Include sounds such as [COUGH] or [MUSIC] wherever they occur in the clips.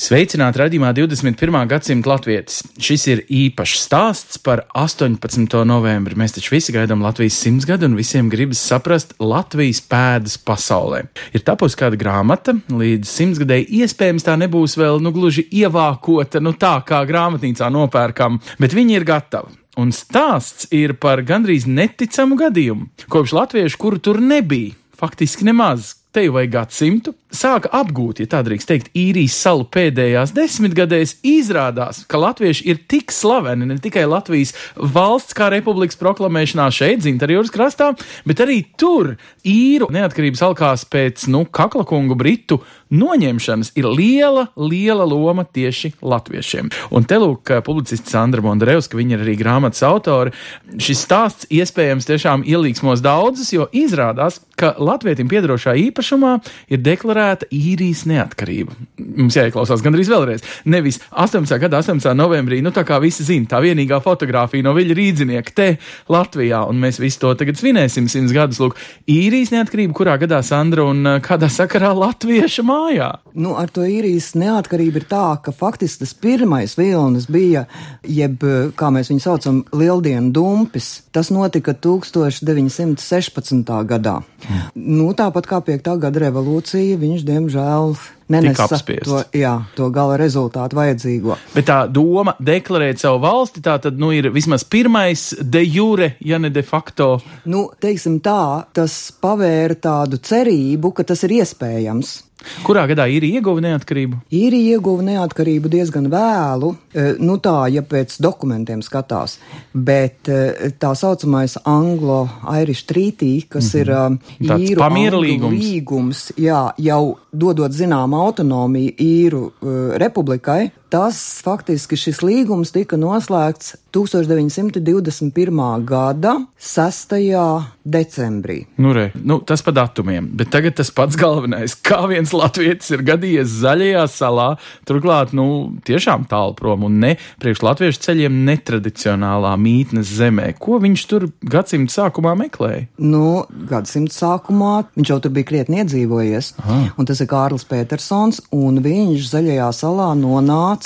Sveicināti radījumā 21. gadsimta latvietis. Šis ir īpašs stāsts par 18. novembri. Mēs taču visi gaidām Latvijas simtsgadu un visiem gribas saprast Latvijas pēdas pasaulē. Ir tapusi kāda grāmata, līdz simtsgadēji iespējams tā nebūs vēl nu gluži ievākota, nu tā kā grāmatnīcā nopērkam, bet viņi ir gatavi. Un stāsts ir par gandrīz neticamu gadījumu, kopš latviešu, kuru tur nebija, faktiski nemaz. Te vai gadsimtu sāka apgūt, ja tā drīkst teikt, īrijas salu pēdējās desmitgadēs, izrādās, ka latvieši ir tik slaveni ne tikai Latvijas valsts kā republikas proklamēšanā šeit, Zintarjūras krastā, bet arī tur īru neatkarības alkās pēc, nu, kaklakungu britu noņemšanas ir liela, liela loma tieši latviešiem. Un te lūk, publicists Sandra Bondarevska, viņa ir arī grāmatas autori. Šis stāsts iespējams tiešām ielīgsmos daudzus, jo izrādās, ka latvietim piedarošā īpašumā ir deklarēta īrijas neatkarība. Mums jāieklausās gandrīz vēlreiz. Nevis 18. gada 18. novembrī, nu tā kā visi zina, tā vienīgā fotografija no viļņa rīdzinieka te Latvijā, un mēs visi to tagad svinēsim simts gadus. Lūk, īrijas neatkarība, kurā gadā Sandra un uh, kādā sakarā latvieša mājā. Nu, ar to īrijas neatkarību ir tā, ka faktiski tas pirmais vilnis bija, jeb, kā mēs viņu saucam, lieldienu dumpis. Tas notika 1916. gadā. Nu, tāpat kā 5. Gada revolūcija, viņš diemžēl nenesa to, jā, to gala rezultātu vajadzīgo. Bet tā doma deklarēt savu valsti, tā tad nu, ir vismaz pirmais de jure, ja ne de facto. Nu, teiksim tā, tas pavēra tādu cerību, ka tas ir iespējams. Kurā gadā ir ieguva neatkarību? Īrija ieguva neatkarību diezgan vēlu, e, nu tā, ja pēc dokumentiem skatās, bet e, tā saucamais Anglo-Irish Treaty, kas ir e, Tāds īru pamiera angļu līgums. līgums, jā, jau dodot zinām autonomiju īru e, republikai, tas faktiski šis līgums tika noslēgts 1921. gada 6. decembrī. Nu, re, nu, tas pa datumiem, bet tagad tas pats galvenais. Kā viens latvietis ir gadījies zaļajā salā, turklāt, nu, tiešām tālu prom un ne priekš latviešu ceļiem netradicionālā mītnes zemē. Ko viņš tur gadsimta sākumā meklēja? Nu, gadsimta sākumā viņš jau tur bija krietni iedzīvojies. Aha. Un tas ir Kārlis Petersons, un viņš zaļajā salā nonāca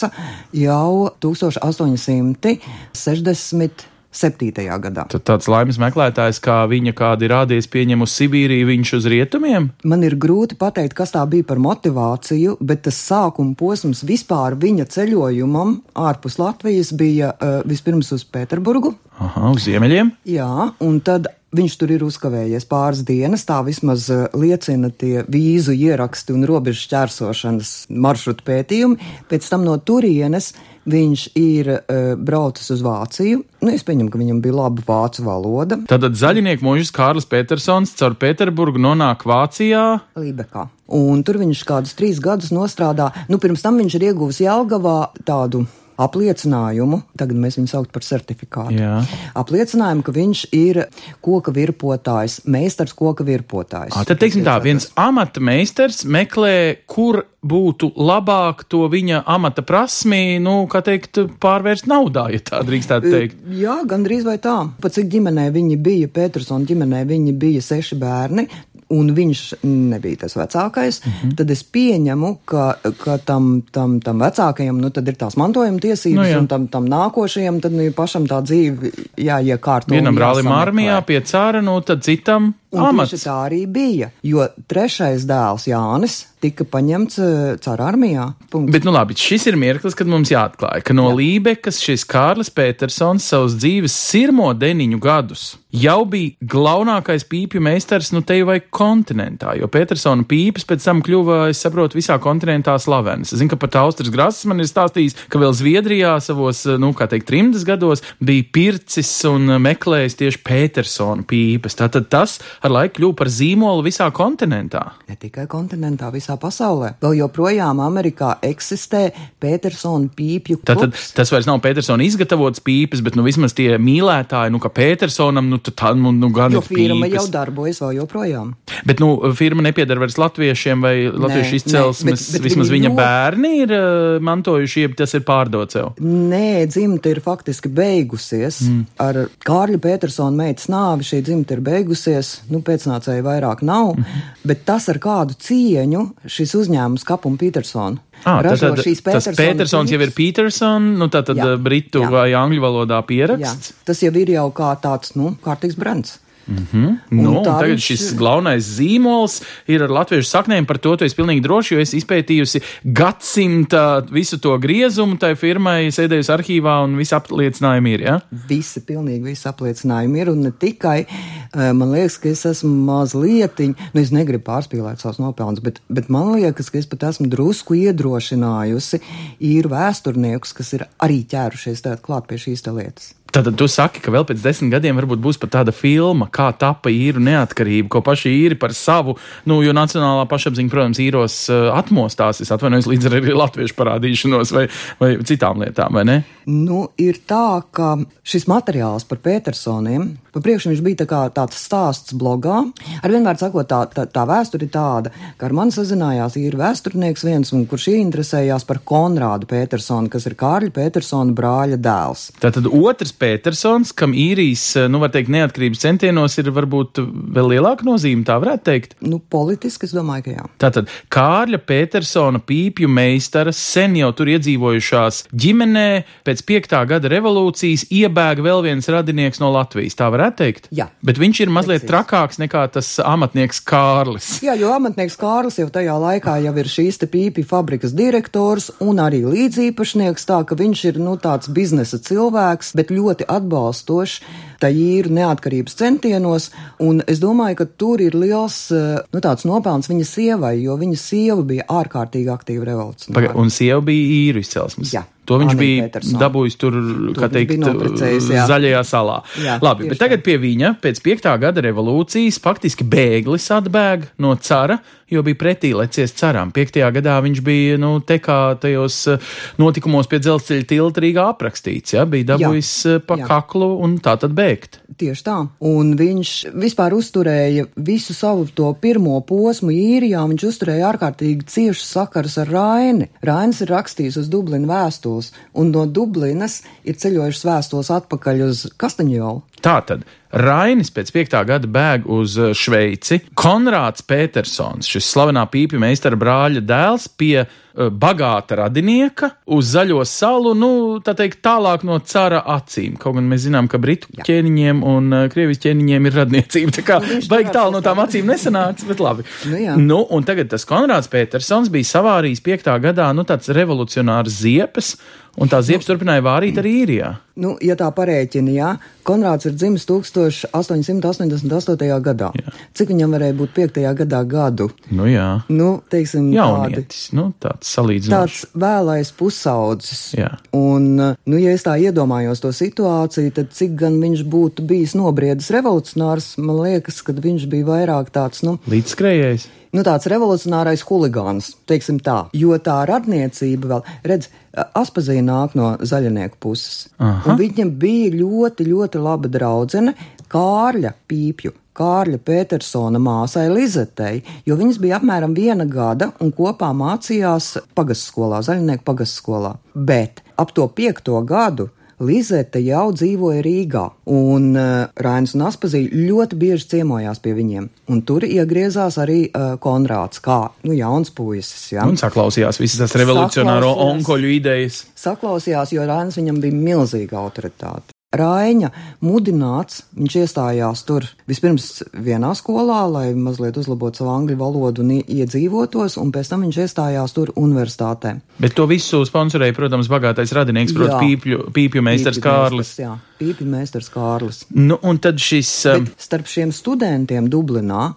jau 1867. gadā. Tad tāds laimes meklētājs, kā viņa kādi rādies pieņem uz Sibīriju, viņš uz rietumiem? Man ir grūti pateikt, kas tā bija par motivāciju, bet tas sākuma posms vispār viņa ceļojumam ārpus Latvijas bija uh, vispirms uz Pēterburgu. Aha, uz ziemeļiem. Jā, un tad viņš tur ir uzkavējies pāris dienas. Tā vismaz uh, liecina tie vīzu ieraksti un robežu šķērsošanas maršrutu pētījumi. Pēc tam no turienes viņš ir uh, braucis uz Vāciju. Nu, es pieņemu, ka viņam bija laba vācu valoda. Tātad zaļnieku mūžs Kārlis Petersons caur Pēterburgu nonāk Vācijā. Lībekā. Un tur viņš kādus trīs gadus nostrādā. Nu, pirms tam viņš ir ieguvis Jelgavā tādu apliecinājumu, tagad mēs viņu saucam par certifikātu. Jā. Apliecinājumu, ka viņš ir koka virpotājs, meistars koka virpotājs. À, tad, teiksim tā, viens amata meistars meklē, kur būtu labāk to viņa amata prasmi, nu, kā teikt, pārvērst naudā, ja tā drīkstētu teikt. Jā, gandrīz vai tā. Pat cik ģimenē viņi bija, Petersona ģimenē viņi bija seši bērni. Un viņš nebija tas vecākais, mm -hmm. tad es pieņemu, ka, ka tam, tam, tam vecākajam nu, ir tās mantojuma tiesības, Nu jā. un tam, tam nākošajam tad, nu, pašam tā dzīve jāiekārto. Vienam brālim armijā pie cara, nu, tad citam Un tieši amats. tā arī bija, jo trešais dēls Jānis tika paņemts uh, caur armijā. Punkts. Bet, nu labi, šis ir mirklis, kad mums jāatklāj, ka no Lībekas šis Kārlis Petersons savus dzīves sirmo deniņu gadus jau bija glaunākais pīpju meistars, nu te vai kontinentā, jo Petersona pīpes pēc tam kļuva, es saprotu, visā kontinentā slavenas. Es zinu, ka pat Austras Grasas man ir stāstījis, ka vēl Zviedrijā savos, nu, kā teikt, trimdas gados bija pircis un meklējis tieši Petersona pīpes. Tātad tas ar laiku kļuva par zīmolu visā kontinentā. Ne tikai kontinentā, visā pasaulē. Vēl joprojām Amerikā eksistē Petersona pīpju klubs. Tātad tas vairs nav Petersona izgatavots pīpes, bet nu vismaz tie mīlētāji, nu, ka Petersonam, nu, tad tā, nu, nu gan jo ir firma pīpes. jau darbojas vēl joprojām. Bet, nu, firma nepiedara vairs latviešiem vai latviešu izcelsmes. Vismaz viņa ļoti- bērni ir uh, mantojuši, jeb tas ir pārdots jau. Nē, dzimta ir faktiski beigusies. Mm. Ar Kārļa Petersona meitas nāvi šī dzimta ir beigusies. Nu, pēcnācēji vairāk nav. Mm -hmm. Bet tas ar kādu cieņu šis uzņēmums Kapum Petersona. Ah, ražo tātad šīs tas Petersona Petersons jau ir pīpes. Peterson, nu tātad Jā, uh, britu jā. vai angļu valodā Jā, pieraksts. tas jau ir jau kā tāds, nu, kārtīgs brands. Nu, un tā tagad viņš- šis galvenais zīmols ir ar latviešu saknēm. Par to esi pilnīgi droši, jo es izpētījusi gadsimta visu to griezumu tai firmai, sēdējusi arhīvā un visi apliecinājumi ir. Ja? Visi, pilnīgi visi apliecinājumi ir, un ne tikai, eh, man liekas, ka es esmu mazliet, nu, es negribu pārspīlēt savus nopelnus, bet, bet man liekas, ka es pat esmu drusku iedrošinājusi īru vēsturniekus, kas ir arī ķērušies klāt pie šīs lietas. Tātad tu saki, ka vēl pēc desmit gadiem varbūt būs pat tāda filma, kā tapa īru neatkarība, ko paši īri par savu, nu, jo nacionālā pašapziņa, protams, īros uh, atmostās, es atvainojos līdz ar arī latviešu parādīšanos vai, vai citām lietām, vai ne? Nu, ir tā, ka šis materiāls par Petersoniem, pa priekšu viņš bija tā kā tāds stāsts blogā. Ar vienmēr sakot, tā, tā, tā vēsture ir tāda, ka ar mani sazinājās īri vēsturnieks viens, un kurš ieinteresējās par Konrādu Petersonu, kas ir Kārļa Petersona brāļa dēls. Tātad otrs Petersons, kam īrijas, nu, var teikt, neatkarības centienos ir varbūt vēl lielāka nozīme, tā varētu teikt. Nu, politiski es domāju, ka jā. Tātad Kārļa Petersona pīpju meistara sen jau tur iedzīvojušās ģimenē pēc piektā gada revolūcijas iebēga vēl viens radinieks no Latvijas. Tā varētu teikt? Jā. Bet viņš ir mazliet Precīzi. trakāks nekā tas amatnieks Kārlis. Jā, jo amatnieks Kārlis jau tajā laikā jau ir šīs te pīpju fabrikas direktors un arī līdzīpašnieks, tā ka viņš ir, nu, tāds biznesa cilvēks, bet ļoti atbalstošs tā īru neatkarības centienos, un es domāju, ka tur ir liels, eh, nu, tāds nopelns viņa sievai, jo viņa sieva bija ārkārtīgi aktīva revolucionāra. Un sieva bija īru izcelsmes. Jā. To viņš Anija bija Petersona. dabūjis tur, kā viņš teikt, jā. zaļajā salā. Jā, Labi, bet tagad pie viņa pēc piektā gada revolūcijas faktiski bēglis atbēg no cara, jo bija pretī lecies caram. Piektajā gadā viņš bija, nu, te kā tajos eh, notikumos pie dzelzceļa tilta Rīgā aprakstīts, ja, bija dabūjis eh, pa jā. kaklu un tā tad bēgt. Tieši tā. Un viņš vispār uzturēja visu savu to pirmo posmu īrijā. Viņš uzturēja ārkārtīgi ciešus sakars ar Raini. Rainis ir rakstījis uz Dublinu vēstules, un no Dublinas ir ceļojušas vēstules atpakaļ uz Kastaņolu. Tātad Rainis pēc piektā gada bēg uz eh, Šveici. Konrāds Petersons, šis slavenā pīpju meistara brāļa dēls, pie uh, bagāta radinieka uz zaļo salu, nu, tā teikt, tālāk no cara acīm. Kaut gan mēs zinām, ka britu Jā. ķēniņiem un uh, krievis ķēniņiem ir radniecība. Tā kā Nu, baigi tālu no tām acīm nesanāca, bet labi. Nu, jā. nu, un tagad tas Konrāds Petersons bija savārījis piektā gadā, nu, tāds revolucionārs ziepes. Un tā ziepes turpināja vārīt arī īrijā. Nu, ja tā parēķina, jā, Konrāds ir dzimis 1888. gadā. Jā. Cik viņam varēja būt 5. gadā gadu? Nu, jā. Nu, teiksim, tādi. Jaunietis, nu, tāds salīdzinošs. Tāds vēlais pusaudzis. Jā. Un, nu, ja es tā iedomājos to situāciju, tad cik gan viņš būtu bijis nobriedis revolucionārs, man liekas, ka viņš bija vairāk tāds, nu, Līdzskrējējs. nu, tāds revolucionārais huligāns, teiksim tā. Jo tā radniecība vēl, redz, Aspazīna nāk no zaļnieku puses. Aha. Un viņam bija ļoti, ļoti laba draudzene Kārļa Pīpju. Kārļa Petersona māsai Lizetei, jo viņas bija apmēram viena gada un kopā mācījās pagasskolā, zaļnieku pagasskolā. Bet ap to piekto gadu Lizete jau dzīvoja Rīgā, un uh, Rainis un Aspazīļa ļoti bieži ciemojās pie viņiem. Un tur iegriezās arī uh, Konrāds, kā nu, jauns puisis. Ja? Un saklausījās visas tās revolucionāro onkoļu idejas. Saklausījās, jo Rainis viņam bija milzīga autoritāte. Raiņa mudināts, viņš iestājās tur vispirms vienā skolā, lai mazliet uzlabotu savu angļu valodu un ie- iedzīvotos, un pēc tam viņš iestājās tur universitātē. Bet to visu sponsorēja, protams, bagātais radinieks, protams, pīpju, pīpju meistars Pīpju Kārlis. meistars, Jā, pīpju meistars Kārlis. Nu, un tad šis. um, Bet starp šiem studentiem Dublinā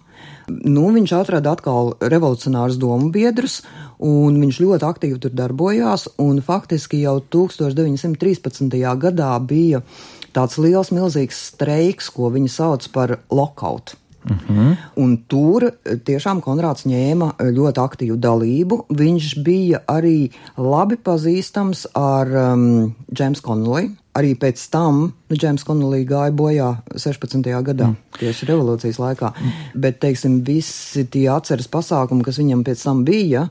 nu, viņš atrada atkal revolucionārus domu biedrus, un viņš ļoti aktīvi tur darbojās. un Faktiski jau 1913. gadā bija tāds liels, milzīgs streiks, ko viņi sauc par lockout. Uh -huh. Un tur tiešām Konrāds ņēma ļoti aktīvu dalību. Viņš bija arī labi pazīstams ar um, James Connolly. Arī pēc tam nu, Džeims Konolī gāja bojā 16. gadā, mm. tieši revolūcijas laikā. Mm. Bet, teiksim, visi tie atceras pasākumi, kas viņam pēc tam bija,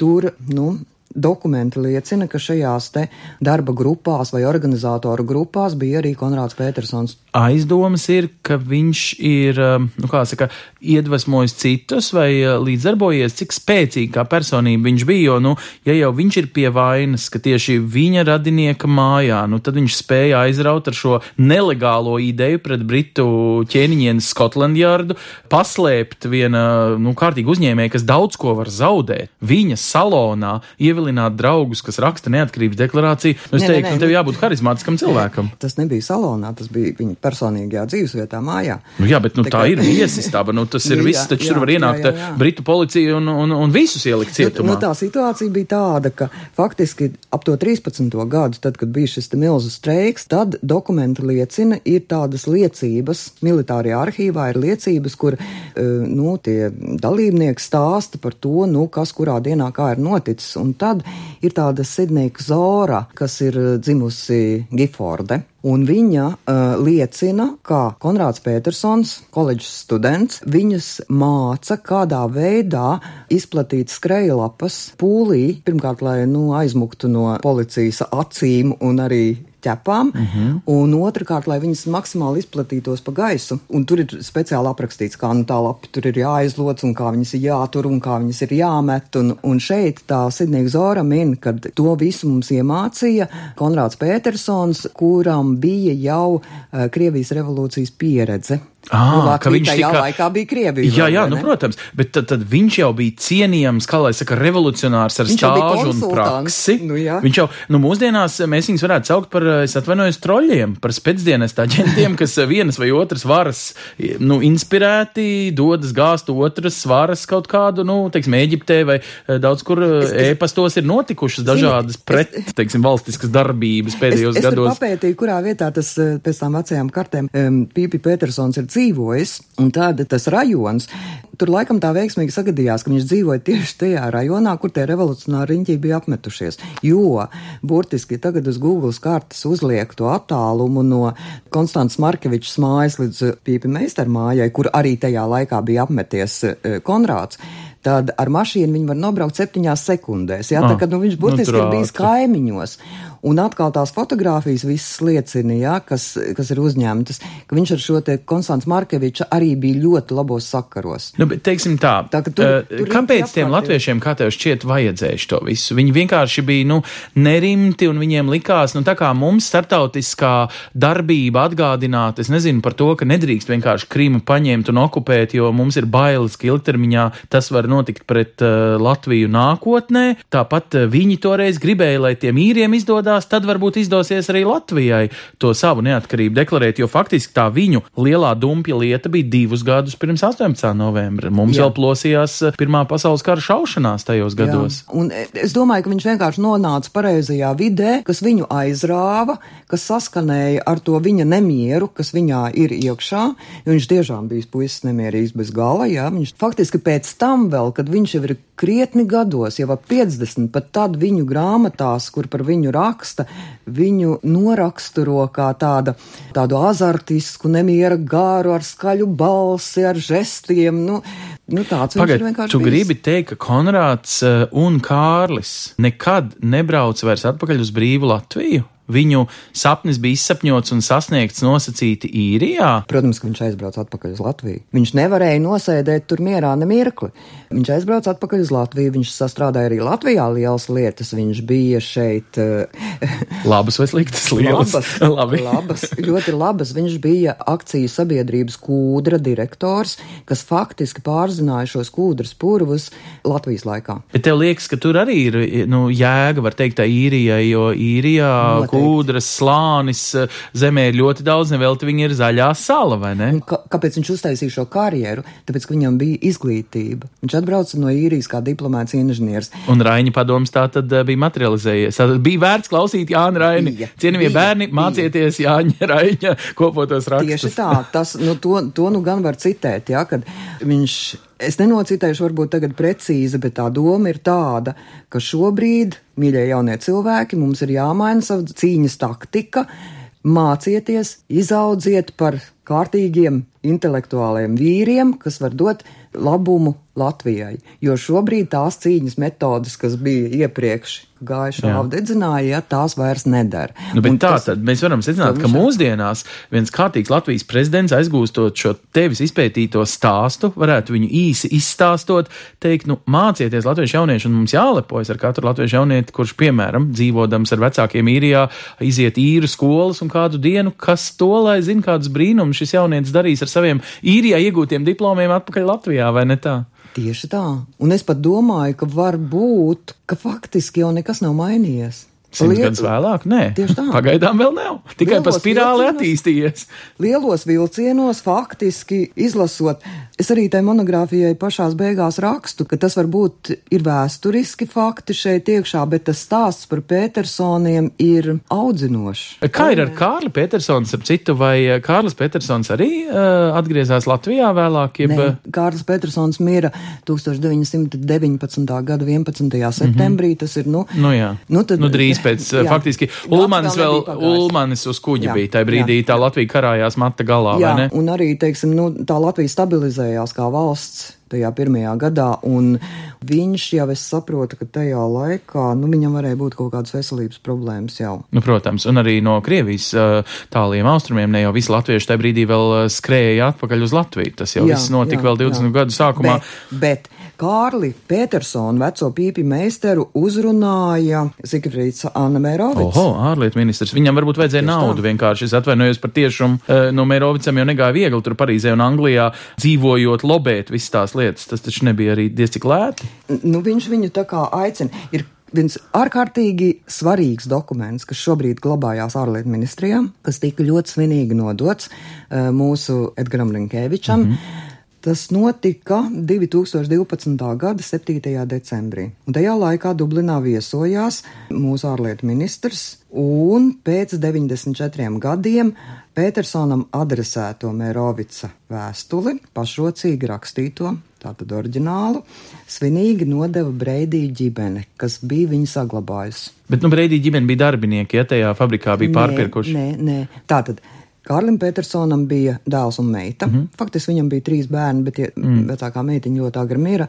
tur, nu, dokumenti liecina, ka šajās te darba grupās vai organizatoru grupās bija arī Konrāds Petersons. Aizdomas ir, ka viņš ir, um, nu kā saka, iedvesmojis citus vai uh, līdzdarbojies, cik spēcīgi kā personība viņš bija, jo, nu, ja jau viņš ir pie vainas, ka tieši viņa radinieka mājā, nu, tad viņš spēja aizraut ar šo nelegālo ideju pret Britu ķēniņienu Skotlandjārdu, paslēpt viena, nu, kārtīgi uzņēmēja, kas daudz ko var zaudēt. Viņa salonā ievilināt draugus, kas raksta neatkarības deklarāciju, nu, es ne, teiktu, ne, nu, tev jābūt harizmātiskam cilvēkam. Tas nebija salonā, tas bija viņa personīgajā dzīvesvietā mājā. Nu, jā, bet nu, tā, tā ir viesistaba, nu, tas ir nu, viss, taču jā, tur var ienākt jā, jā, jā. Britu policija un, un, un visus ielikt nu, cietumā. Nu, nu, tā situācija bija tāda, ka faktiski ap to 13. gadu, tad, kad bija šis milzu streiks, tad dokumenti liecina, ir tādas liecības, militārajā arhīvā ir liecības, kur, nu, tie dalībnieki stāsta par to, nu, kas kurā dienā kā ir noticis. Un tad ir tāda Sidnija Zora, kas ir dzimusi Giforde. Un viņa uh, liecina, ka Konrāds Petersons, koledžas students, viņus māca, kādā veidā izplatīt skrejlapas pūlī, pirmkārt, lai nu, aizmuktu no policijas acīm un arī ķepām, uh mhm. -huh. un otrkārt, lai viņas maksimāli izplatītos pa gaisu. Un tur ir speciāli aprakstīts, kā nu, tā lapa tur ir jāizloc, un kā viņas ir jātur, un kā viņas ir jāmet. Un, un šeit tā Sidnija Zora min, ka to visu mums iemācīja Konrāds Petersons, kuram bija jau uh, Krievijas revolūcijas pieredze. Ah, nu, ka viņš tajā tika... laikā bija Krievijā. Jā, jā, nu, protams, bet tad, tad viņš jau bija cienījams, kā lai saka, revolucionārs ar viņš stāžu un praksi. Nu, jā. viņš jau, nu, mūsdienās mēs viņus varētu saukt par, es atvainojos, troļļiem, par spēcdienas aģentiem, kas [LAUGHS] vienas vai otras varas, nu, inspirēti, dodas gāzt otras varas kaut kādu, nu, teiksim, Eģiptē vai eh, daudz kur ēpastos ir notikušas dažādas pret, teiksim, valstiskas darbības pēdējos es, es gados. Es papētīju, kurā vietā tas eh, pēc tām vecajām kartēm um, Pīpi Petersons ir dzīvojis, un tad tas rajons, tur laikam tā veiksmīgi sagadījās, ka viņš dzīvoja tieši tajā rajonā, kur tie revolucionāri riņķi bija apmetušies. Jo, burtiski tagad uz Google kartes uzliek to attālumu no Konstants Markevičs mājas līdz Pīpi Meister mājai, kur arī tajā laikā bija apmeties eh, Konrāds tad ar mašīnu viņi var nobraukt septiņās sekundēs. Jā, ah, tā kā nu, viņš nu, burtiski nu, ir bijis kaimiņos. Un atkal tās fotogrāfijas visas liecina, jā, kas, kas ir uzņemtas, ka viņš ar šo te Konstants Markeviča arī bija ļoti labos sakaros. Nu, bet teiksim tā, tā tur, uh, tur kāpēc tiem latviešiem, kā tev šķiet, vajadzējuši to visu? Viņi vienkārši bija, nu, nerimti un viņiem likās, nu, tā kā mums startautiskā darbība atgādināt, es nezinu par to, ka nedrīkst vienkārši Krīmu paņemt un okupēt, jo mums ir bailes, ka ilgtermiņā tas var notikt pret uh, Latviju nākotnē. Tāpat uh, viņi toreiz gribēja, lai tiem īriem izdodas tad varbūt izdosies arī Latvijai to savu neatkarību deklarēt, jo faktiski tā viņu lielā dumpja lieta bija divus gadus pirms 18. novembra. Mums Jā. vēl plosījās eh, Pirmā pasaules kara šaušanās tajos gados. Jā. Un eh, es domāju, ka viņš vienkārši nonāca pareizajā vidē, kas viņu aizrāva, kas saskanēja ar to viņa nemieru, kas viņā ir iekšā. Viņš tiešām bija puisis nemierīgs bez gala. Jā. Viņš faktiski pēc tam vēl, kad viņš jau ir krietni gados, jau ap 50, pat tad viņu grāmatās, kur par viņu raksta, viņu noraksturo kā tāda, tādu azartisku, nemiera gāru ar skaļu balsi, ar žestiem. Nu, Nu, tāds Pagaid, viņš ir vienkārši. Tu bijis. gribi teikt, ka Konrāds eh, un Kārlis nekad nebrauc vairs atpakaļ uz brīvu Latviju? Viņu sapnis bija izsapņots un sasniegts nosacīti īrijā. Protams, ka viņš aizbrauca atpakaļ uz Latviju. Viņš nevarēja nosēdēt tur mierā nemirkli. Viņš aizbrauca atpakaļ uz Latviju, viņš sastrādāja arī Latvijā lielas lietas. Viņš bija šeit. Uh, [LAUGHS] labas vai sliktas lietas? Labas, [LAUGHS] labas, ļoti labas. Viņš bija akciju sabiedrības kūdra direktors, kas faktiski pārzināja šos kūdras purvus Latvijas laikā. Bet tev liekas, ka tur arī ir nu, jēga, var teikt, tā īrijai, jo īrijā. Noteikti kūdras, slānis, eh, zemē ir ļoti daudz, nevelti viņi ir zaļā sala, vai ne? Un Kā, kāpēc viņš uztaisīja šo karjeru? Tāpēc, ka viņam bija izglītība. Viņš atbrauca no īrijas kā diplomāts inženieris. Un Raņa padoms tā tad eh, bija materializējies. Tātad bija vērts klausīt Jānu Raini. Bija, Cienījamie bērni, mācieties Jāņa Raņa kopotos Tieši rakstus. tā, tas, nu, to, to nu gan var citēt, ja, kad viņš, es nenocitēšu varbūt tagad precīzi, bet tā doma ir tāda, ka šobrīd, mīļie jaunie cilvēki, mums ir jāmaina savu cīņas taktika, mācieties, izaudziet par kārtīgiem intelektuāliem vīriem, kas var dot labumu Latvijai. Jo šobrīd tās cīņas metodas, kas bija iepriekš gājušā apdedzināja, ja, tās vairs nedara. Nu, tā tas- tad mēs varam secināt, ka mūsdienās viens kārtīgs Latvijas prezidents aizgūstot šo tevis izpētīto stāstu, varētu viņu īsi izstāstot, teikt, nu, mācieties latviešu jaunieši, un mums jālepojas ar katru latviešu jaunieti, kurš, piemēram, dzīvodams ar vecākiem īrijā, iziet īru skolas un kādu dienu, kas to, lai zina, kādus brīnumus šis jaunietis darīs ar saviem īrijā iegūtiem diplomiem atpakaļ Latvijā, vai ne tā? Tieši tā. Un es pat domāju, ka var būt, ka faktiski jau nekas nav mainījies. Simts gadus vēlāk, nē, Tieši tā. pagaidām vēl nav. Tikai pa Lielos spirāli vilcienos- attīstījies. Lielos vilcienos faktiski izlasot, es arī tai monogrāfijai pašās beigās rakstu, ka tas varbūt ir vēsturiski fakti šeit iekšā, bet tas stāsts par Petersoniem ir audzinošs. Kā ir ar Kārli Petersonu, ap citu, vai eh, Kārlis Petersons arī uh, atgriezās Latvijā vēlāk? Jeb, Nē, Kārlis Petersons mira 1919. gada 11. septembrī. Tas ir, nu, Nu, jā. nu, tad, nu, drīz pēc, jā. faktiski, Ulmanis vēl vēl. Ulmanis uz kuģa Jā, bija tajā brīdī, jā, tā. Latvija karājās mata galā, Jā, vai ne? un arī, teiksim, nu, tā Latvija stabilizējās kā valsts tajā pirmajā gadā, un viņš jau, es saprotu, ka tajā laikā, nu, viņam varēja būt kaut kādas veselības problēmas jau. Nu, protams, un arī no Krievijas uh, tāliem austrumiem ne jau visi latvieši tajā brīdī vēl uh, skrēja atpakaļ uz Latviju. Tas jau Jā, viss notika jā, vēl 20 jā. gadu sākumā. Bet, bet Kārli Petersonu, veco pīpi meistaru, uzrunāja Zigfrīds Anna Mērovics. Oho, ārlietu ministrs. Viņam varbūt vajadzēja Tieši naudu tā. vienkārši. Es atvainojos par tiešumu. Uh, no Mērovicam jau negāja viegli tur Parīzē un Anglijā dzīvojot, lobēt visas tās lietas. Tas taču nebija arī diezcik lēti. Nu, viņš viņu tā kā aicina. Ir viens ārkārtīgi svarīgs dokuments, kas šobrīd glabājās ārlietu ministrijā, kas tika ļoti svinīgi nodots uh, mūsu Edgaram Rinkēvičam. Mm -hmm. Tas notika 2012. gada 7. decembrī. Un tajā laikā Dublinā viesojās mūsu ārlietu ministrs, un pēc 94 gadiem Petersonam adresēto Mērovica vēstuli, pašrocīgi rakstīto, tātad oriģinālu, svinīgi nodeva Breidija ģimene, kas bija viņa saglabājusi. Bet, nu, Breidī ģimene bija darbinieki, ja tajā fabrikā bija pārpirkuši. Nē, nē. Tātad. Kārlim Petersonam bija dēls un meita. Mm. -hmm. Faktiski viņam bija trīs bērni, bet ja, mm. vecākā meitiņa ļoti agri mira.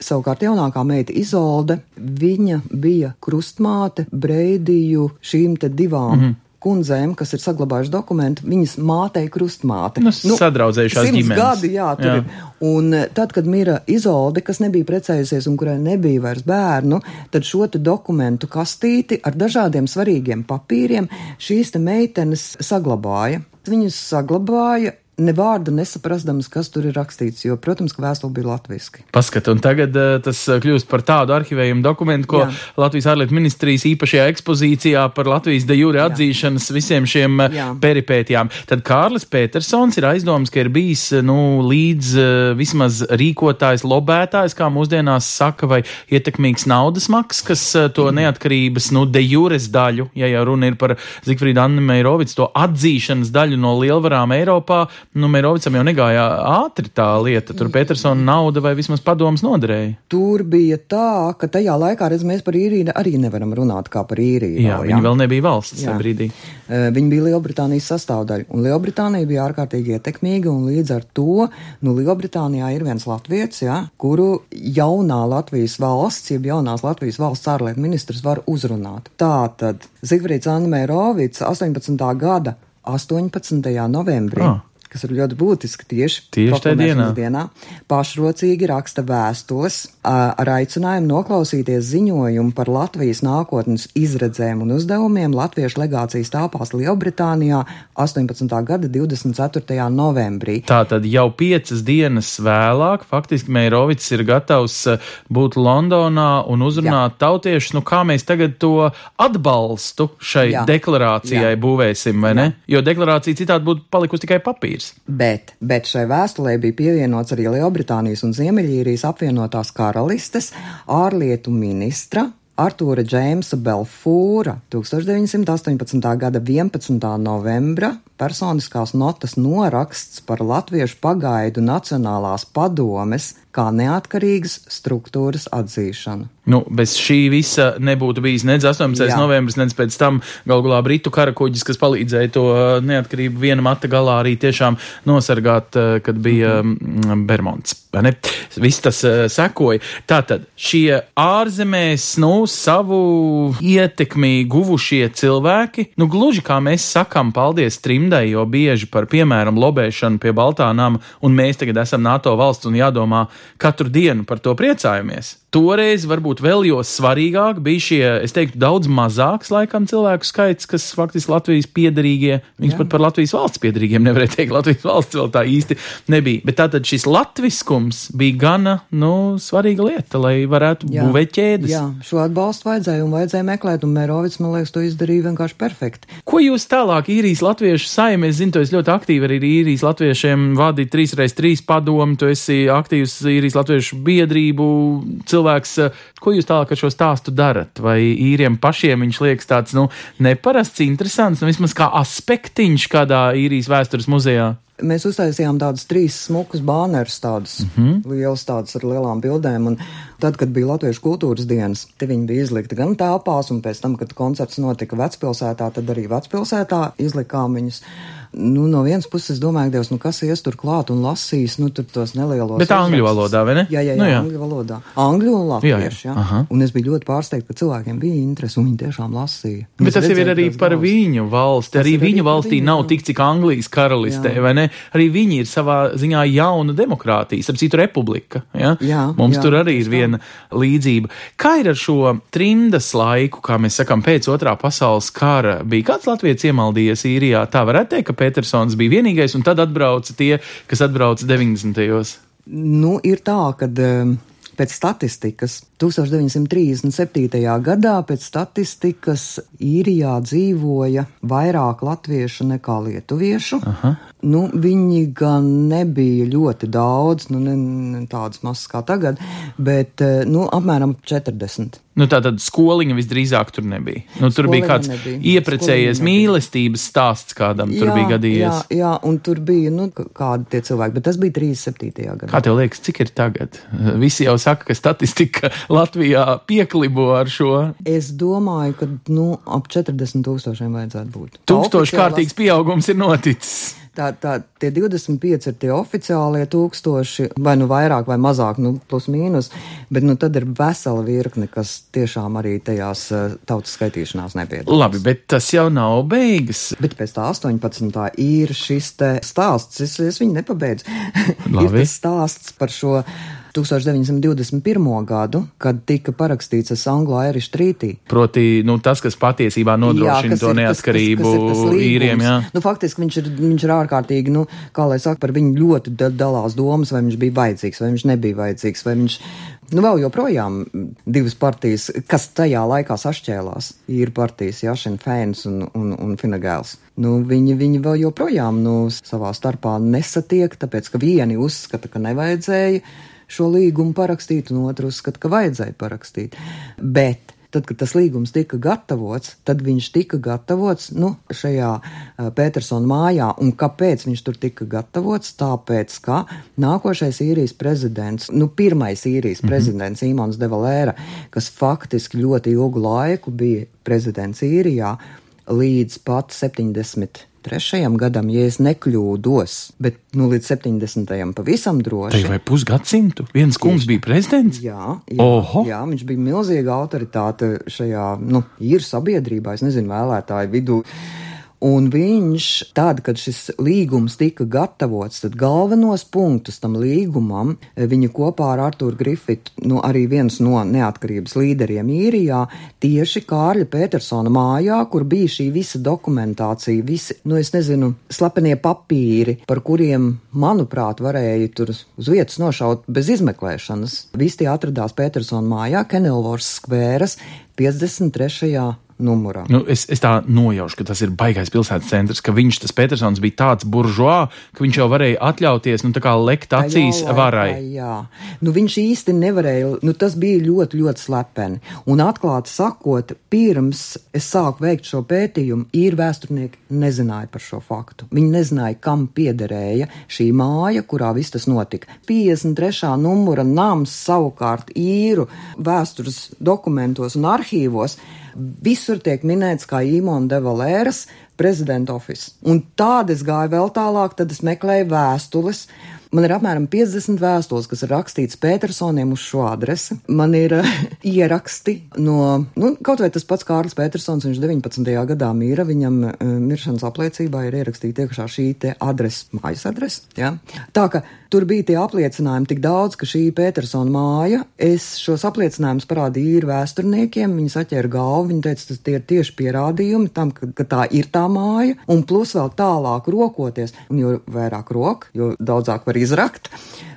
Savukārt jaunākā meita Izolde, viņa bija krustmāte Breidiju šīm te divām. Mm. -hmm. Kundzēm, kas ir saglabājušas dokumentu, viņas mātei krustmāte. Nu, sadraudzējušās simts ģimenes. gadi, jā, Jā. ir. Un eh, tad, kad mira Izolde, kas nebija precējusies un kurai nebija vairs bērnu, tad šo te dokumentu kastīti ar dažādiem svarīgiem papīriem šīs te meitenes saglabāja. Viņas saglabāja ne vārdu nesaprastams, kas tur ir rakstīts, jo, protams, ka vēstule bija latviski. Paskat, un tagad uh, tas uh, kļūst par tādu arhivējumu dokumentu, ko Jā. Latvijas ārlietu ministrijas īpašajā ekspozīcijā par Latvijas de jure atzīšanas visiem šiem uh, Jā. peripētijām. Tad Kārlis Petersons ir aizdoms, ka ir bijis nu, līdz uh, vismaz rīkotājs, lobētājs, kā mūsdienās saka, vai ietekmīgs naudas maks, kas uh, to neatkarības, nu, de jures daļu, ja jau runa ir par Zigfrīdu Anni Meirovicu, to atzīšanas daļu no lielvarām Eiropā, nu, Meirovicam jau negāja ātri tā lieta, tur Petersona nauda vai vismaz padoms noderēja. Tur bija tā, ka tajā laikā, redz, mēs par īriju arī nevaram runāt kā par īriju. Jā, vēl, viņi vēl nebija valsts tajā Jā. brīdī. Eh, Viņa bija Lielbritānijas sastāvdaļa, un Lielbritānija bija ārkārtīgi ietekmīga, un līdz ar to, nu, Lielbritānijā ir viens latviets, jā, kuru jaunā Latvijas valsts, jeb jaunās Latvijas valsts ārlietu ministrs var uzrunāt. Tātad Zigfrīds Anmērovics 18. gada 18. novembrī. Ah. Kas ir ļoti būtiski tieši, Tieši tajā proklamēšanas dienā, pašrocīgi raksta vēstules ā, ar aicinājumu noklausīties ziņojumu par Latvijas nākotnes izredzēm un uzdevumiem Latviešu legācijas tāpās Lielbritānijā 18. gada 24. novembrī. Tātad jau piecas dienas vēlāk, faktiski Meirovics ir gatavs būt Londonā un uzrunāt Jā. tautiešus, nu kā mēs tagad to atbalstu šai Jā. Jā. deklarācijai Jā. būvēsim, vai ne? Jo deklarācija citādi būtu palikusi tikai papīrs. Bet, bet šai vēstulē bija pievienots arī Lielbritānijas un Ziemeļīrijas apvienotās karalistes ārlietu ministra Artūra Džeimsa Belfūra 1918. gada 11. novembra personiskās notas noraksts par Latviešu pagaidu Nacionālās padomes kā neatkarīgas struktūras atzīšanu. Nu, bez šī visa nebūtu bijis nec 18. Jā. novembris, nec pēc tam galu galā Britu karakuģis, kas palīdzēja to uh, neatkarību viena mata galā arī tiešām nosargāt, uh, kad bija mm, Bermonts. vai ne? Viss tas uh, sekoja. Tātad šie ārzemēs, nu, savu ietekmi guvušie cilvēki, nu, gluži kā mēs sakam, paldies trimdai, jo bieži par, piemēram, lobēšanu pie Baltānām, un mēs tagad esam NATO valsts un jādomā katru dienu par to priecājamies. Toreiz varbūt vēl jo svarīgāk bija šie, es teiktu, daudz mazāks laikam cilvēku skaits, kas faktiski Latvijas piedarīgie, viņus pat par Latvijas valsts piedarīgiem nevarēja teikt, Latvijas valsts vēl tā īsti nebija. Bet tātad šis latviskums bija gana, nu, svarīga lieta, lai varētu Jā. būvēt ķēdes. Jā, šo atbalstu vajadzēja un vajadzēja meklēt, un Mērovics, man liekas, to izdarīja vienkārši perfekti. Ko jūs tālāk īrijas latviešu saimē? Es zinu, tu esi ļoti aktīvi arī īrijas latviešiem vadīt 3x3 padomu, tu esi aktīvs īrijas latviešu biedrību cilvēks. Ko jūs tālāk ar šo stāstu darat? Vai īriem pašiem viņš liekas tāds, nu, neparasts, interesants, nu, vismaz kā aspektiņš kādā īrijas vēstures muzejā? Mēs uztaisījām tādus trīs smukus bānerus, tādus mm. -hmm. lielus, tādus ar lielām bildēm. Un tad, kad bija Latviešu kultūras dienas, te viņi bija izlikti gan telpās, un pēc tam, kad koncerts notika vecpilsētā, tad arī vecpilsētā izlikām viņus. Nu, no vienas puses, es domāju, Dievs, nu kas ies tur klāt un lasīs, nu, tur tos nelielos. Bet angļu valodā, vai ne? Jā, jā, jā, Nu, jā. angļu valodā. Angļu un latviešu, Jā, jā. jā. Un es biju ļoti pārsteigta, ka cilvēkiem bija interesi, un viņi tiešām lasīja. Bet Es tas jau ir redzēju arī par balsis. viņu valsti. Arī viņu valstī viņu, nav tik cik Anglijas karalistē, Jā. vai ne? Arī viņi ir savā ziņā jauna demokrātija, ap citu republika. Ja? Jā, Mums jā, tur arī ir viena līdzība. Kā ir ar šo trimdas laiku, kā mēs sakām, pēc otrā pasaules kara? Bija kāds latviečs iemaldījies īrijā? Tā varētu teikt, ka Petersons bija vienīgais, un tad atbrauca tie, kas atbrauca 90. Nu, ir tā, ka um, pēc statistikas 1937. gadā pēc statistikas īrijā dzīvoja vairāk latviešu nekā lietuviešu. Aha. Nu, viņi gan nebija ļoti daudz, nu, ne, ne tādas masas kā tagad, bet eh, nu, apmēram 40. Nu, tā tad skoliņa visdrīzāk tur nebija. Nu, tur bija Skoliņa kāds nebija. ieprecējies Skoliņa mīlestības stāsts kādam tur bija gadījies. Jā, jā, un tur bija nu, kādi tie cilvēki, bet tas bija 37. gadā. Kā tev liekas, cik ir tagad? Visi jau saka, ka statistika [LAUGHS] Latvijā pieklibo ar šo Es domāju, ka nu, ap 40 tūkstošiem vajadzētu būt. tūkstošu kārtīgs pieaugums ir noticis. Tā, tā, tie 25 ir tie oficiālie tūkstoši, vai nu vairāk vai mazāk, nu, plus mīnus, bet nu, tad ir vesela virkne, kas tiešām arī tajās uh, tautas skaitīšanās nepiedalās. Labi, bet tas jau nav beigas. Bet pēc tā 18. ir šis te stāsts, es, es viņu nepabeidzu. [LAUGHS] ir tas stāsts par šo 1921. gadu, kad tika parakstīts Anglo-Irish Treaty. Proti, nu, tas, kas patiesībā nodrošina kas to ir neatkarību kas- kas līgums. īriem. Jā. Nu, faktiski viņš ir, viņš ir ārkārtīgi, nu, kā lai saka, par viņu ļoti da- dalās domas, vai viņš bija vajadzīgs, vai viņš nebija vajadzīgs, vai viņš. Nu, vēl joprojām divas partijas, kas tajā laikā sašķēlās, ir partijas, Jā, Šenfēns un, un, un Finagēls. Nu, viņi, viņi vēl joprojām nu, savā starpā nesatiek, tāpēc ka vieni uzskata, ka nevajadzēja šo līgumu parakstīt, un otru uzskata, ka vajadzēja parakstīt. Bet Tad, kad tas līgums tika gatavots, tad viņš tika gatavots nu, šajā Petersona mājā. Un kāpēc viņš tur tika gatavots? Tāpēc, ka nākošais īrijas prezidents, nu, pirmais īrijas mm -hmm. prezidents Imants Devalēra, kas faktiski ļoti ilgu laiku bija prezidents īrijā, līdz pat 70. Trešajam gadam, ja es nekļūdos, bet nu, līdz 70. pavisam droši. Tai vai pusgadsimtu? Viens kungs bija prezidents? Jā, jā, Oho! jā, viņš bija milzīga autoritāte šajā nu, īru sabiedrībā, es nezinu, vēlētāju vidū. Un viņš, tad, kad šis līgums tika gatavots, tad galvenos punktus tam līgumam viņa kopā ar Arturu Grifitu, nu arī viens no neatkarības līderiem īrijā, tieši Kārļa Petersona mājā, kur bija šī visa dokumentācija, visi, nu es nezinu, slepenie papīri, par kuriem, manuprāt, varēja tur uz vietas nošaut bez izmeklēšanas. Visi tie atradās Petersona mājā, Kenilvors skvēras 53 numurā. Nu, es, es tā nojaušu, ka tas ir baisais pilsētas centrs, ka viņš, tas Petersons, bija tāds buržuā, ka viņš jau varēja atļauties, nu, tā kā lekt acīs laikā, varai. Jā, nu, viņš īsti nevarēja, nu, tas bija ļoti, ļoti slepeni. Un atklāti sakot, pirms es sāku veikt šo pētījumu, īri vēsturnieki nezināja par šo faktu. Viņi nezināja, kam piederēja šī māja, kurā viss tas notika. 53. numura nams savukārt īru vēstures dokumentos un arhīvos visur tiek minēts kā Imona de Valēras prezidenta office. Un tāda es gāju vēl tālāk, tad es meklēju vēstules. Man ir apmēram 50 vēstules, kas ir rakstīts Petersoniem uz šo adresi. Man ir uh, [LAUGHS] ieraksti no, nu, kaut vai tas pats Kārlis Petersons, viņš 19. gadā mīra, viņam uh, miršanas apliecībā ir ierakstīta iekšā šī te adrese, mājas adrese. Ja? Tā ka tur bija tie apliecinājumi tik daudz, ka šī Petersona māja, es šos apliecinājumus parādīju īri vēsturniekiem, viņi saķēra galvu, viņi teica, tas tie ir tieši pierādījumi tam, ka, ka tā ir tā māja, un plus vēl tālāk rokoties, un jo vairāk rok, jo daudzāk var izrakt.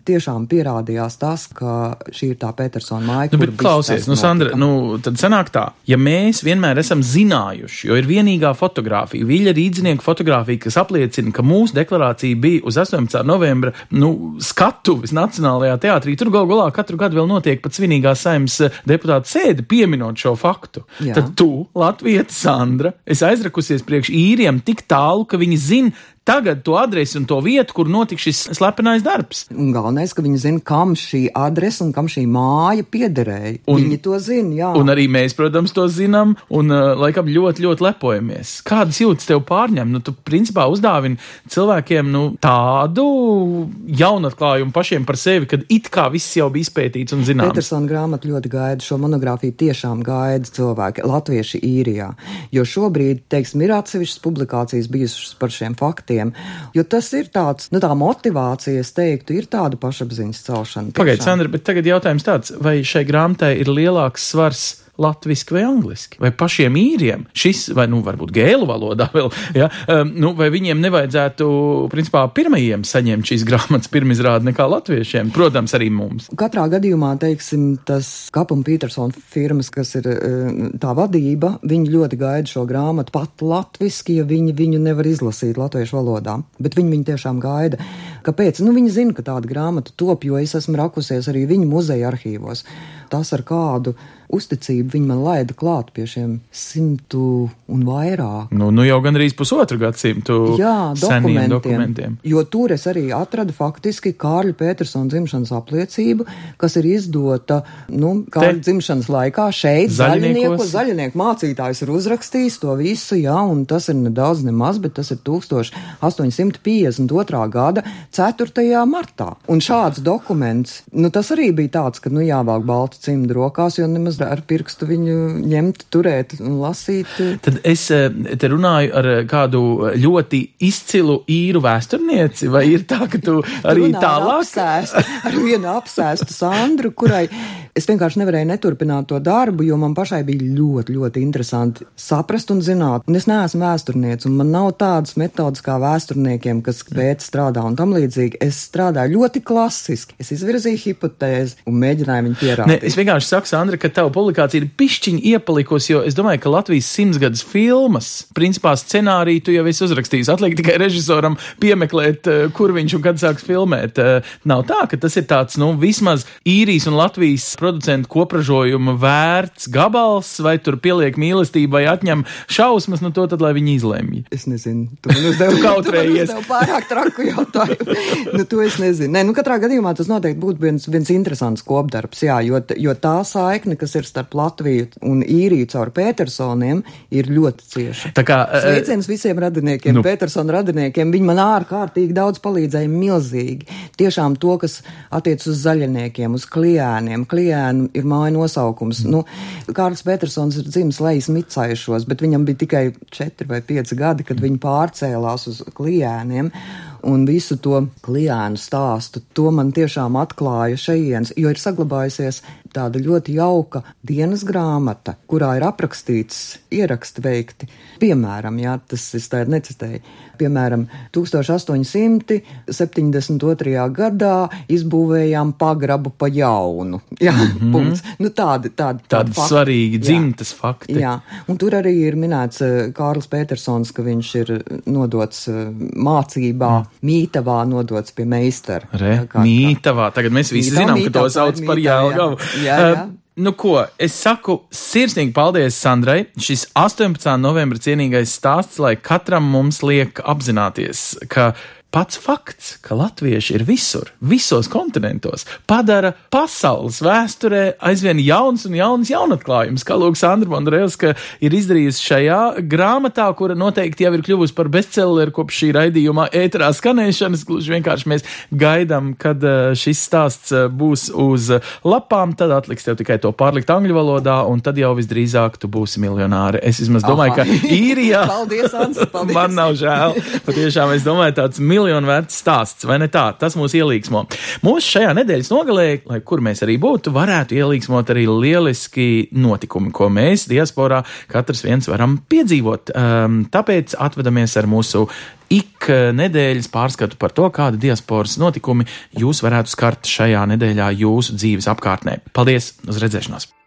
Tiešām pierādījās tas, ka šī ir tā Petersona māja. Nu, bet klausies, nu, Sandra, nu, tad sanāk tā, ja mēs vienmēr esam zinājuši, jo ir vienīgā fotografija, Viļa rīdzinieku fotografija, kas apliecina, ka mūsu deklarācija bija uz 18. novembra, nu, skatuves Nacionālajā teātrī, tur gal galā katru gadu vēl notiek pat svinīgā saimnes eh, deputāta sēde pieminot šo faktu. Jā. Tad tu, Latvijas Sandra, esi aizrakusies priekš īriem tik tālu, ka viņi zina tagad to adresi un to vietu, kur notika šis slepenais darbs. Un galvenais, ka viņi zina, kam šī adrese un kam šī māja piederēja. Un, viņi to zina, jā. Un arī mēs, protams, to zinām, un uh, laikam ļoti, ļoti lepojamies. Kādas jūtas tev pārņem? Nu, tu principā uzdāvini cilvēkiem nu, tādu jaunatklājumu pašiem par sevi, kad it kā viss jau bija izpētīts un zināms. Petersona grāmata ļoti gaida šo monogrāfiju, tiešām gaida cilvēki, latvieši īrijā. Jo šobrīd, teiksim, ir atsevišķas publikācijas bijušas par šiem faktiem, jo tas ir tāds, nu tā motivācija, es teiktu, ir tāda pašapziņas celšana. Pagaidiet. Sandra, bet tagad jautājums tāds, vai šai grāmatai ir lielāks svars? Latvijasiski vai angliski, vai pašiem īriem šis, vai, nu, varbūt gēlu valodā vēl, ja, um, nu, vai viņiem nevajadzētu, principā, pirmajiem saņemt šīs grāmatas pirmizrādi nekā latviešiem, protams, arī mums. Katrā gadījumā, teiksim, tas Kapuma Petersona firmas, kas ir eh, tā vadība, viņi ļoti gaida šo grāmatu pat latviski, ja viņi viņu nevar izlasīt latviešu valodā. Bet viņi viņu tiešām gaida. Kāpēc? Nu, viņi zina, ka tāda grāmata top, jo es esmu rakusies arī viņu muzeja arhīvos. Tas ar kādu uzticību viņi man laida klāt pie šiem simtu un vairāk. Nu, nu jau gandrīz pusotru gadsimtu Jā, dokumentiem. dokumentiem. Jo tur es arī atradu faktiski Kārļa Petersona dzimšanas apliecību, kas ir izdota, nu, Kārļa dzimšanas laikā šeit, Zaļniekos. zaļnieku, zaļnieku mācītājs ir uzrakstījis to visu, jā, un tas ir nedaudz nemaz, bet tas ir 1852. gada 4. martā. Un šāds dokuments, nu, tas arī bija tāds, ka, nu, jāvāk balta cimda rokās, jo nemaz ar pirkstu viņu ņemt, turēt un lasīt. Tad es eh, te runāju ar eh, kādu ļoti izcilu īru vēsturnieci, vai ir tā, ka tu arī tālāk? apsēstu, ar vienu apsēstu Sandru, kurai es vienkārši nevarēju neturpināt to darbu, jo man pašai bija ļoti, ļoti interesanti saprast un zināt. Un es neesmu vēsturnieks, un man nav tādas metodas kā vēsturniekiem, kas pēc strādā un tam līdzīgi. Es strādāju ļoti klasiski. Es izvirzīju hipotēzi un mēģināju viņu Ne, pierādīt. es vienkārši saku, Sandra, ka tava publikācija ir pišķiņa iepalikusi, jo es domāju, ka Latvijas simtsgadus filmas, principā scenāriju tu jau esi uzrakstījis. Atliek tikai režisoram piemeklēt, eh, kur viņš un kad sāks filmēt. Eh, Nav tā, ka tas ir tāds, nu, vismaz īrijas un Latvijas producentu kopražojuma vērts gabals, vai tur pieliek mīlestību vai atņem šausmas, nu to tad, lai viņi izlemj. Es nezinu, tu man uzdevi [LAUGHS] kautrējies. uzdevi pārāk traku jautājumu. [LAUGHS] nu, to es nezinu. Nē, nu, katrā gadījumā tas noteikti būtu viens, viens interesants kopdarbs, jā, jo, jo tā saikne, kas ir starp Latviju un īriju caur Petersoniem, ir ļoti cieša. Tā kā, eh, Sveiciens visiem radiniekiem, nu. Petersona radiniekiem. Viņi man ārkārtīgi daudz palīdzēja, milzīgi. Tiešām to, kas attiec uz zaļiniekiem, uz kliēniem. Kliēni kliēnu ir māja nosaukums. Nu, Kārlis Petersons ir dzimis lejas micaišos, bet viņam bija tikai četri vai pieci gadi, kad viņi pārcēlās uz kliēniem. Un visu to kliēnu stāstu, to man tiešām atklāja šejienes, jo ir saglabājusies tāda ļoti jauka dienas grāmata, kurā ir aprakstīts ieraksti veikti. Piemēram, jā, tas es tā necitēju. Piemēram, 1872. gadā izbūvējām pagrabu pa jaunu. [LAUGHS] Jā, mm -hmm. punkts. Nu, tādi, tādi, tādi, tādi fakti. svarīgi dzimtas jā. fakti. Jā, un tur arī ir minēts uh, Kārlis Petersons, ka viņš ir nodots uh, mācībā, mm. Mītavā nodots pie meistara. Re, jā, kā, mītavā, tagad mēs visi mītavā, zinām, mītavā, ka to sauc par Jelgavu. Jā, jā. Uh, Nu, ko es saku, sirsnīgi paldies Sandrai. Šis 18. novembra cienīgais stāsts, lai katram mums liek apzināties, ka pats fakts, ka latvieši ir visur, visos kontinentos, padara pasaules vēsturē aizvien jauns un jauns jaunatklājums, kā Lūks Andra Mondrēlska ir izdarījusi šajā grāmatā, kura noteikti jau ir kļuvusi par bestselleru kopš šī raidījuma ēterā skanēšanas. Gluži vienkārši mēs gaidām, kad eh, šis stāsts eh, būs uz lapām, tad atliks tev tikai to pārlikt angļu valodā, un tad jau visdrīzāk tu būsi miljonāri. Es vismaz domāju, Aha. ka īrijā. [LAUGHS] paldies, Ans, paldies. Man nav žēl. Patiešām es domāju, tāds miljonārs miljonu vērts stāsts, vai ne tā? Tas mūs ielīgsmo. Mūsu šajā nedēļas nogalē, lai kur mēs arī būtu, varētu ielīgsmot arī lieliski notikumi, ko mēs diasporā katrs viens varam piedzīvot. Um, tāpēc atvedamies ar mūsu ik nedēļas pārskatu par to, kāda diasporas notikumi jūs varētu skart šajā nedēļā jūsu dzīves apkārtnē. Paldies! Uz redzēšanos!